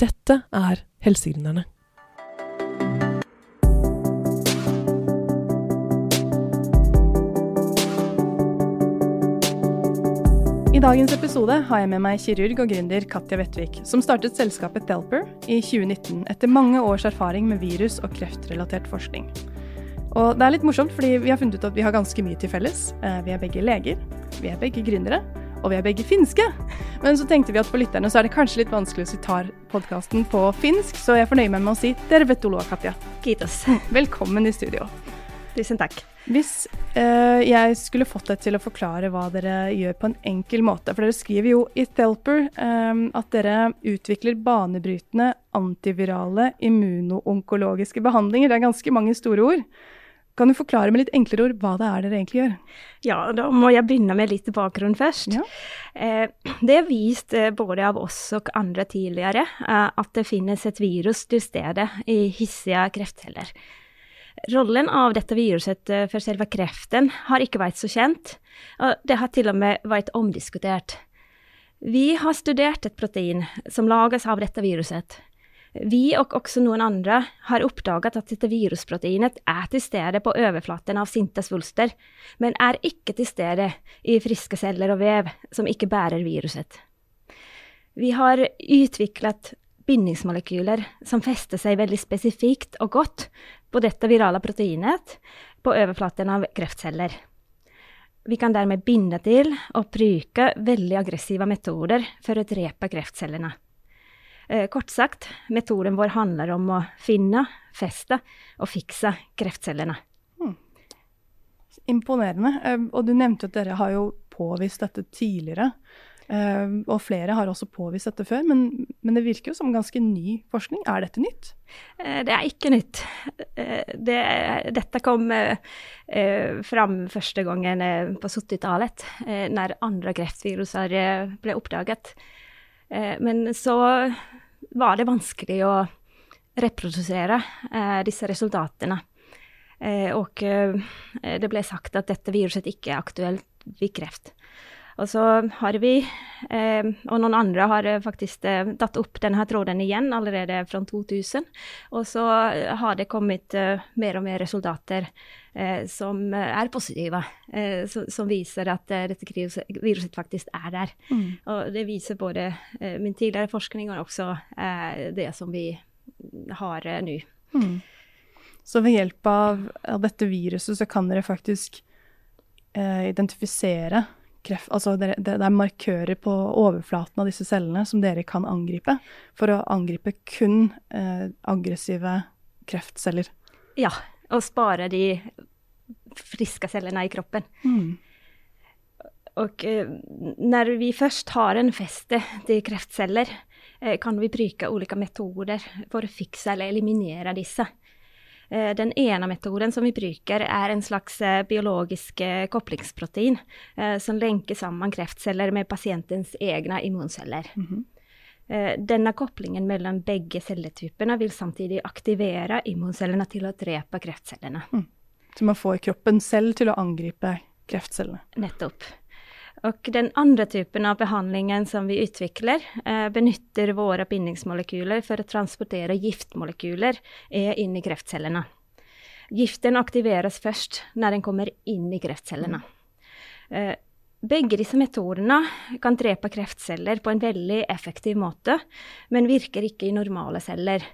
Dette er Helsegründerne. I dagens episode har jeg med meg kirurg og gründer Katja Vettvik, som startet selskapet Thelper i 2019 etter mange års erfaring med virus- og kreftrelatert forskning. Og det er litt morsomt, fordi vi har funnet ut at vi har ganske mye til felles. Eh, vi er begge leger, vi er begge gründere, og vi er begge finske. Men så tenkte vi at for lytterne så er det kanskje litt vanskelig hvis vi tar podkasten på finsk, så jeg fornøyer meg med å si tervetuloa, Katja. Kitos. Velkommen i studio. Tusen takk. Hvis eh, jeg skulle fått deg til å forklare hva dere gjør på en enkel måte, for dere skriver jo i Thelper eh, at dere utvikler banebrytende antivirale immunoonkologiske behandlinger. Det er ganske mange store ord. Kan du forklare med litt enklere ord hva det er dere egentlig gjør? Ja, da må jeg begynne med litt bakgrunn først. Ja. Eh, det er vist eh, både av oss og andre tidligere eh, at det finnes et virus til stede i hissige kreftceller. Rollen av dette viruset for selve kreften har ikke vært så kjent, og det har til og med vært omdiskutert. Vi har studert et protein som lages av dette viruset. Vi og også noen andre har oppdaget at dette virusproteinet er til stede på overflaten av sinte svulster, men er ikke til stede i friske celler og vev som ikke bærer viruset. Vi har utviklet bindingsmolekyler som fester seg veldig spesifikt og godt på dette virale proteinet på overflaten av kreftceller. Vi kan dermed binde til og bruke veldig aggressive metoder for å drepe kreftcellene. Eh, kort sagt, metoden vår handler om å finne, feste og fikse kreftcellene. Imponerende. Eh, og du nevnte at dere har jo påvist dette tidligere. eh, og flere har også påvist dette før, men, men det virker jo som ganske ny forskning. Er dette nytt? Det er ikke nytt. Det, dette kom fram første gangen på 70-tallet, eh, når andre kreftviruser ble oppdaget. Men så var det vanskelig å reprodusere eh, disse resultatene. Eh, Og eh, det ble sagt at dette viruset ikke er aktuelt ved kreft. Og så har vi, eh, og noen andre har eh, faktisk eh, tatt opp denne tråden igjen allerede fra 2000. Og så eh, har det kommet eh, mer og mer resultater eh, som er positive. eh, som, som viser at dette viruset, faktisk er der. Og det viser både min tidligere forskning og også eh, det som vi har nå. Så ved hjelp av, av dette viruset så kan dere faktisk eh, identifisere kreft Altså det, det er markører på overflaten av disse cellene som dere kan angripe for å angripe kun eh, aggressive kreftceller. Ja, og spare de friske cellene i kroppen. Och eh, när vi først har en fäste til kreftceller eh, kan vi bruke ulike metoder for å fikse eller eliminere dessa. Eh, den ene metoden som vi bruker er en slags eh, biologisk koblingsprotein kopplingsprotein eh, som lenker sammen kreftceller med pasientens egne immunceller. Eh, Denne kopplingen mellom begge celletypene vil samtidig aktivere immuncellene til å drepe kreftcellene. Så man får kroppen selv til å angripe kreftcellene. Nettopp. Og den andre typen av behandlingen som vi utvikler, eh, benytter våre bindingsmolekyler for å transportere giftmolekyler eh, inn i kreftcellene. Giften aktiveres først når den kommer inn i kreftcellene. Eh, begge disse metodene kan drepe kreftceller på en veldig effektiv måte, men virker ikke i normale celler,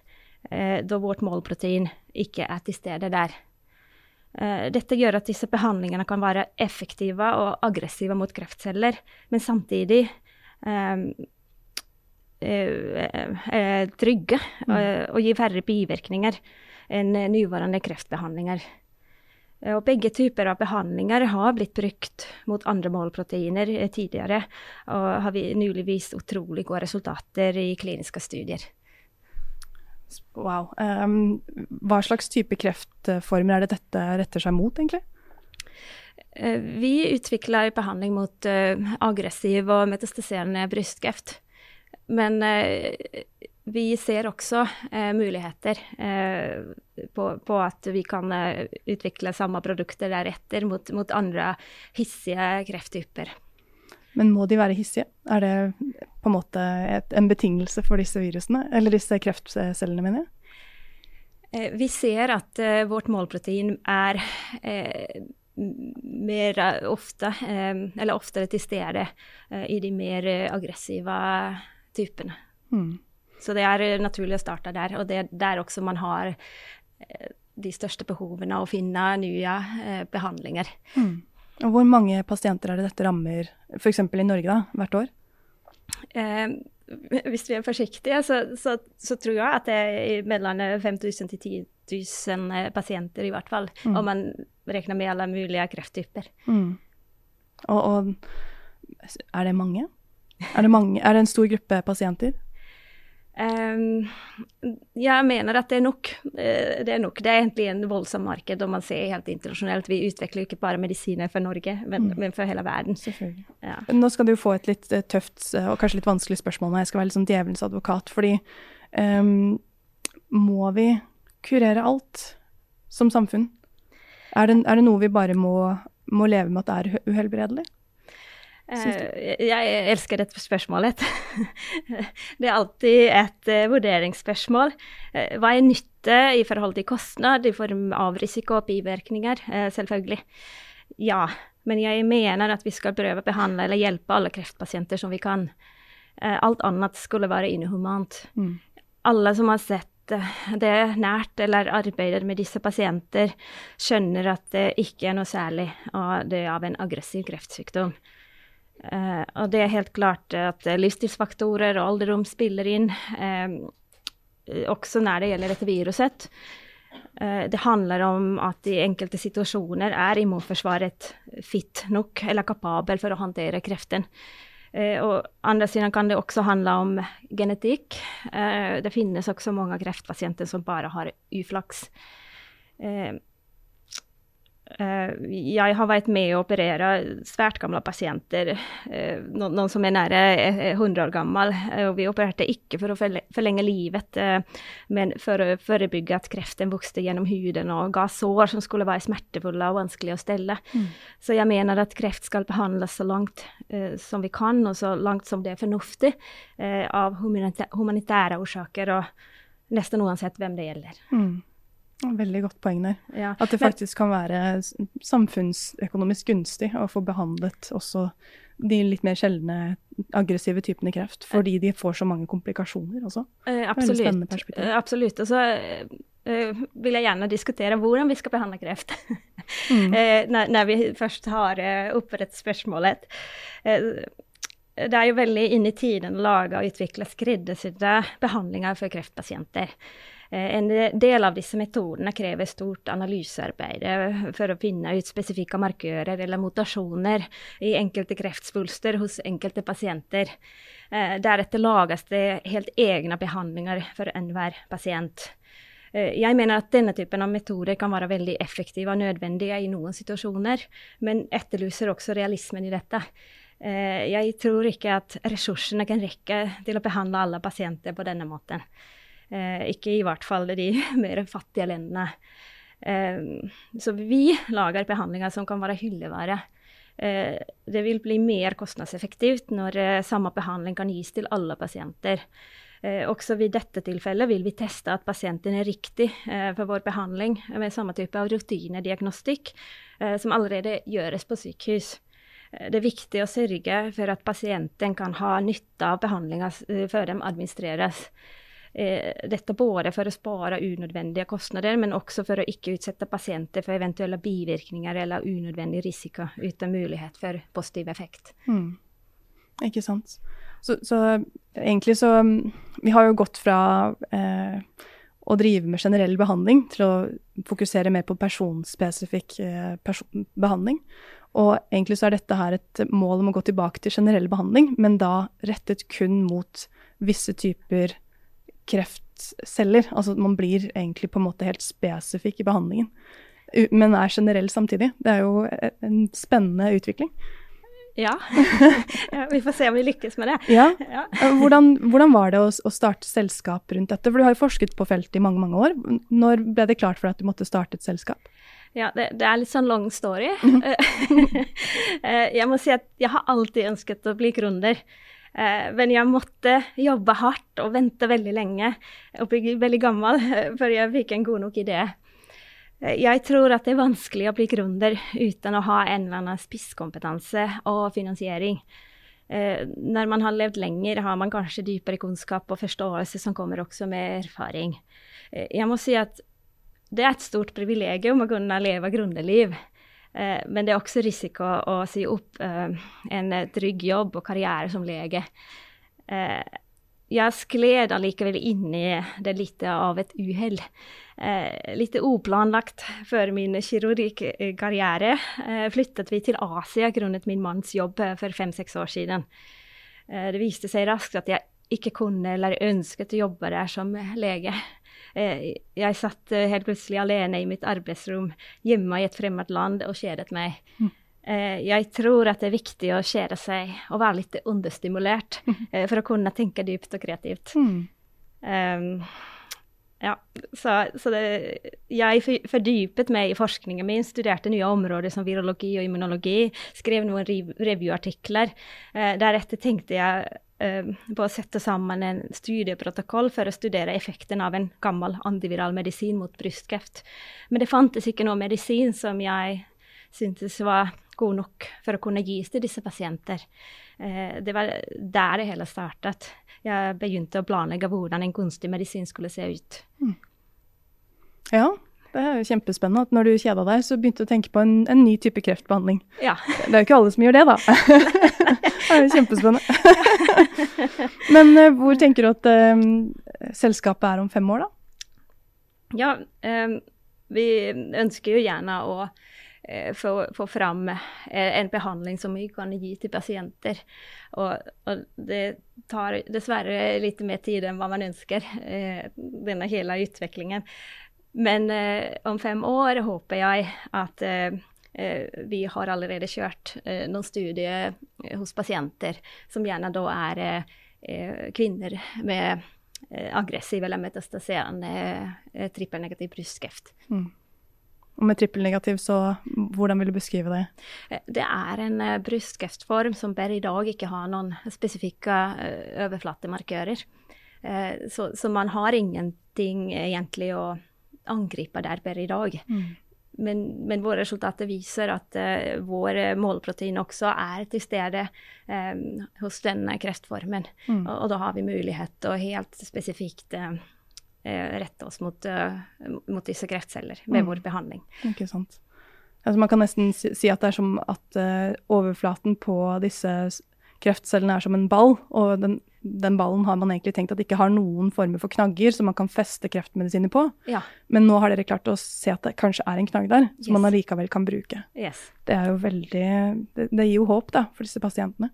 eh, da vårt målprotein ikke er til stede der. Eh, Dette gjør at disse behandlingene kan være effektive og aggressive mot kreftceller, men samtidig eh, eh, eh, trygge mm. og gi færre bivirkninger enn eh, nåværende kreftbehandlinger. Eh, Og begge typer av behandlinger har blitt brukt mot andre målproteiner eh, tidligere, og har vi nylig vist utrolig gode resultater i kliniske studier. Wow. Um, hva slags type kreftformer er det dette retter seg mot, egentlig? Eh, Vi utvikler behandling mot eh, aggressiv og metastiserende brystkreft. Men eh, vi ser også eh, muligheter eh, på, på at vi kan eh, utvikle samme produkter deretter mot, mot andre hissige krefttyper. Men må de være hissige? Er det på en måte et, en betingelse for disse virusene? Eller disse kreftcellene, mener jeg? Eh, vi ser at uh, vårt målprotein er uh, mer ofte, eller oftere til stede i de mer aggressive typene. Mm. Så det er naturlig å starte der. Og det er der også man har de største behovene å finne nye behandlinger. Mm. Og hvor mange pasienter er det dette rammer, f.eks. i Norge, da, hvert år? hvis vi er forsiktige, så, så, så, tror jeg at det er mellom 5000 til 10 000 pasienter, i hvert fall. Mm. Om man regner med alle mulige krefttyper. Mm. Og, og, er det mange? Er det, mange? er det en stor gruppe pasienter? Um, jeg mener at det er nok. Eh, det er nok. Det er egentlig en voldsom marked om man ser helt internasjonalt. Vi utvikler ikke bare medisiner for Norge, men, mm. men for hele verden. Ja. Nå skal du få et litt eh, tøft eh, og kanskje litt vanskelig spørsmål når jeg skal være litt sånn djevelens advokat. Fordi um, må vi kurere alt som samfunn? Er det, er det noe vi bare må, må leve med at det er uhelbredelig? Eh, jeg elsker dette spørsmålet. det er alltid et uh, vurderingsspørsmål. Uh, hva er nytte i forhold til kostnad i form av risiko og bivirkninger? Selvfølgelig. Ja, men jeg mener at vi skal prøve å behandle eller hjelpe alle kreftpasienter som vi kan. alt annet skulle være inhumant. Mm. Alle som har sett det nært eller arbeider med disse pasienter, skjønner at det ikke er noe særlig å dø av en aggressiv kreftsykdom. Uh, og det er helt klart at livsstilsfaktorer og alderdom spiller inn, eh, også når det gjelder dette viruset. Eh, det handler om at i enkelte situasjoner er immunforsvaret fit nok eller kapabel for å håndtere kreften. og andre siden kan det også handle om genetikk. det finnes også mange kreftpasienter som bare har uflaks. Eh, jeg har vært med å operere svært gamle pasienter, eh, noen som er nære 100 år gammel. Og vi opererte ikke for å forlenge livet, eh, men for å forebygge at kreften vokste gjennom huden og ga sår som skulle være smertefulle og vanskelig å stelle. Mm. Så jeg mener at kreft skal behandles så langt som vi kan, og så langt som det er fornuftig, av humanitære årsaker, og nesten uansett hvem det gjelder. Mm. Veldig godt poeng der. Ja. At det faktisk kan være samfunnsøkonomisk gunstig å få behandlet også de litt mer sjeldne aggressive typene kreft, fordi de får så mange komplikasjoner også. Eh, absolutt. Eh, absolutt. Og så eh, vil jeg gjerne diskutere hvordan vi skal behandle kreft. Mm. når, når, vi først har opprettet spørsmålet. Det er jo veldig inn i tiden å lage og utvikle skreddersydde behandlinger for kreftpasienter. Eh, en del av disse metodene krever stort analysearbeid eh, for å finne ut spesifikke markører eller mutasjoner i enkelte kreftsvulster hos enkelte pasienter. Eh, deretter lages det helt egne behandlinger for enhver pasient. Jeg mener at denne typen av metoder kan være veldig effektive og nødvendige i noen situasjoner, men etterlyser også realismen i dette. Jeg tror ikke at ressursene kan rekke til å behandle alle pasienter på denne måten. Eh, ikke i hvert fall de mer fattige landene. Eh, så vi lager behandlinger som kan være hyllevare. Eh, det vil bli mer kostnadseffektivt når samme behandling kan gis til alle pasienter. Også ved dette tilfellet vil vi teste at pasienten er riktig for vår behandling med samme type av rutinediagnostikk som allerede gjøres på sykehus. Det er viktig å sørge for at pasienten kan ha nytte av behandlinga før de administreres. Eh, dette både for å spare unødvendige kostnader, men også for å ikke utsette pasienter for eventuelle bivirkninger eller unødvendig risiko uten mulighet for positiv effekt. Mm. Ikke sant. Så, så, egentlig så Vi har jo gått fra eh, å drive med generell behandling til å fokusere mer på personspesifikk eh, person behandling. Og egentlig så er dette her et mål om å gå tilbake til generell behandling, men da rettet kun mot visse typer kreftceller. Altså man blir egentlig på en måte helt spesifikk i behandlingen, men er generell samtidig. Det er jo en spennende utvikling. Ja. vi får se om vi lykkes med det. Ja. ja. Hvordan, hvordan, var det å, å, starte selskap rundt dette? For du har jo forsket på feltet i mange mange år. Når ble det klart for deg at du måtte starte et selskap? Ja, det, det er litt sånn long story. jeg må si at jeg har alltid ønsket å bli gründer. Men jeg måtte jobbe hardt og vente veldig lenge og bli veldig gammel før jeg fikk en god nok idé. Eh, jeg tror at det er vanskelig å bli gründer uten å ha en eller annen spisskompetanse og finansiering. Eh, når man har levd lenger, har man kanskje dypere kunnskap og forståelse som kommer også med erfaring. Eh, jeg må si at det er et stort privilegium å kunne leve gründerliv. Men det er også risiko å si opp en trygg jobb og karriere som lege. Jeg skled allikevel inn i det litt av et uhell eh, lite oplanlagt før min kirurgikarriere eh, flyttet vi til Asia grunnet min manns jobb eh, for fem-seks år siden. Eh, det viste seg raskt at jeg ikke kunne eller ønsket å jobbe der som lege. Eh, jeg satt eh, helt plutselig alene i mitt arbeidsrom hjemme i et fremmed land og kjedet meg. Mm. Jeg tror at det er viktig å kjede seg og være litt understimulert mm. for å kunne tenke dypt og kreativt. Mm. Um, ja, så, så det, jeg fordypet meg i forskningen min, studerte nye områder som virologi og immunologi, skrev noen revyartikler. Eh, deretter tenkte jeg eh, på å sette sammen en studieprotokoll for å studere effekten av en gammel antiviral medisin mot brystkreft. Men det fantes ikke noe medisin som jeg syntes var god nok for å kunne gis til disse pasienter. Eh, det var der det hele startet jeg begynte å planlegge hvordan en kunstig medisin skulle se ut. Mm. Ja, det er jo kjempespennende at når du kjeda deg, så begynte du å tenke på en, en, ny type kreftbehandling. Ja. Det er jo ikke alle som gjør det, da. det er jo kjempespennende. Men uh, hvor tenker du at uh, selskapet er om fem år, da? Ja, um, vi ønsker jo gjerne å Eh, få, få fram eh, en behandling som vi kan gi til pasienter. Og, og, det tar dessverre litt mer tid enn hva man ønsker, eh, denne hele utviklingen. Men om fem år håper jeg at vi har allerede kjørt noen studier hos pasienter som gjerne da er kvinner med aggressiv eller metastaserende trippelnegativ brystkreft. Mm. Og med trippelnegativ, så hvordan vil du beskrive det? Eh, det er en uh, brystkreftform som per i dag ikke har noen spesifikke uh, overflatemarkører. Så, så, man har ingenting egentlig å angripe der per i dag. Mm. Men, men, våre resultater viser at uh, vår målprotein også er til stede um, hos denne kreftformen. Mm. Og, og, da har vi mulighet til å helt spesifikt uh, Eh, rette oss mot, eh, mot disse kreftceller med mm. vår behandling. Ikke sant. Altså man kan nesten si at det er som at uh, overflaten på disse kreftcellene er som en ball, og den, den, ballen har man egentlig tenkt at ikke har noen former for knagger som man kan feste kreftmedisiner på. Ja. Men nå har dere klart å se at det kanskje er en knagg der, som yes. man allikevel kan bruke. Yes. Det er jo veldig det, det, gir jo håp da, for disse pasientene.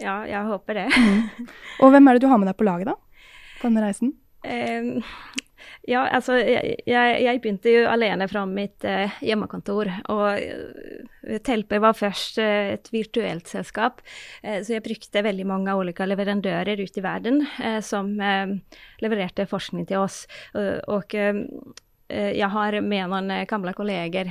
Ja, jeg håper det. mm. Og hvem er det du har med deg på laget, da? På denne reisen? Uh, ja, altså jeg, jeg, begynte jo alene fra mitt eh, hjemmekontor. Og uh, Telper var først eh, et virtuelt selskap, så jeg brukte veldig mange ulike leverandører ute i verden som levererte forskning til oss. og jeg har med noen gamle kolleger,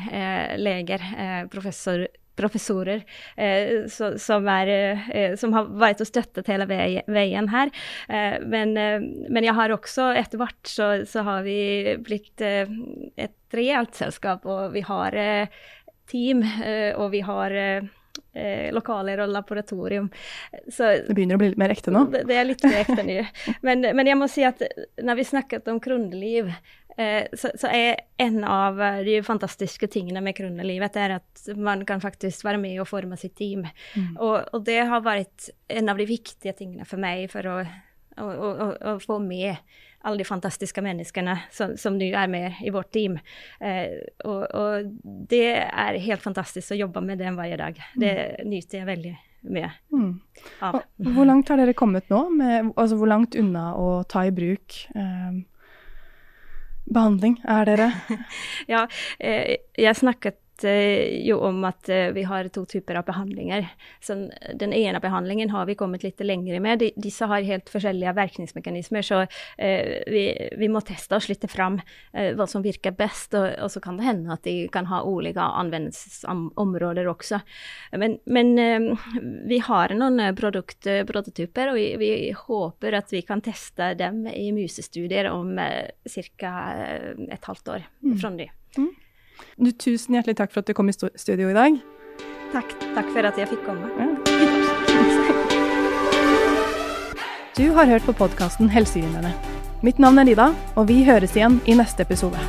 leger, professor professorer eh, så, som, er, eh, som, har vært og støttet hele veien her. Eh, men, eh, men, jeg har også etter hvert så, så har vi blitt eh, et reelt selskap, og vi har eh, team, og vi har lokaler og laboratorium. Så, det begynner å bli litt mer ekte nå? Det, det er litt mer ekte nå. Men, men, jeg må si at når vi snakket om Eh, så, så, er en av de fantastiske tingene med kronelivet er at man kan faktisk være med og forme sitt team. Mm. Og, og, det har vært en av de viktige tingene for meg for å, å, å, å få med alle de fantastiske menneskene som, som nå er med i vårt team. Eh, og, og, det er helt fantastisk å jobbe med dem hver dag. Det mm. nyter jeg veldig mye mm. Hvor langt har dere kommet nå? Med, altså hvor langt unna å ta i bruk eh, behandling er dere? ja, eh, jeg snakket jo om at vi har to typer av behandlinger. Så den ene behandlingen har vi kommet litt lenger med. De, disse har helt forskjellige virkningsmekanismer, så vi, vi, må teste oss litt fram hva som virker best. Og, og, så kan det hende at de kan ha ulike anvendelsesområder også. Men, men vi har noen produkt, prototyper, og vi, vi, håper at vi kan teste dem i musestudier om ca. et halvt år fra nå. Mm. Du, tusen hjertelig takk for at du kom i studio i dag. Takk. Takk for at jeg fikk komme. Ja. Du har hørt på podkasten Helsegründerne. Mitt navn er Lida, og vi høres igjen i neste episode.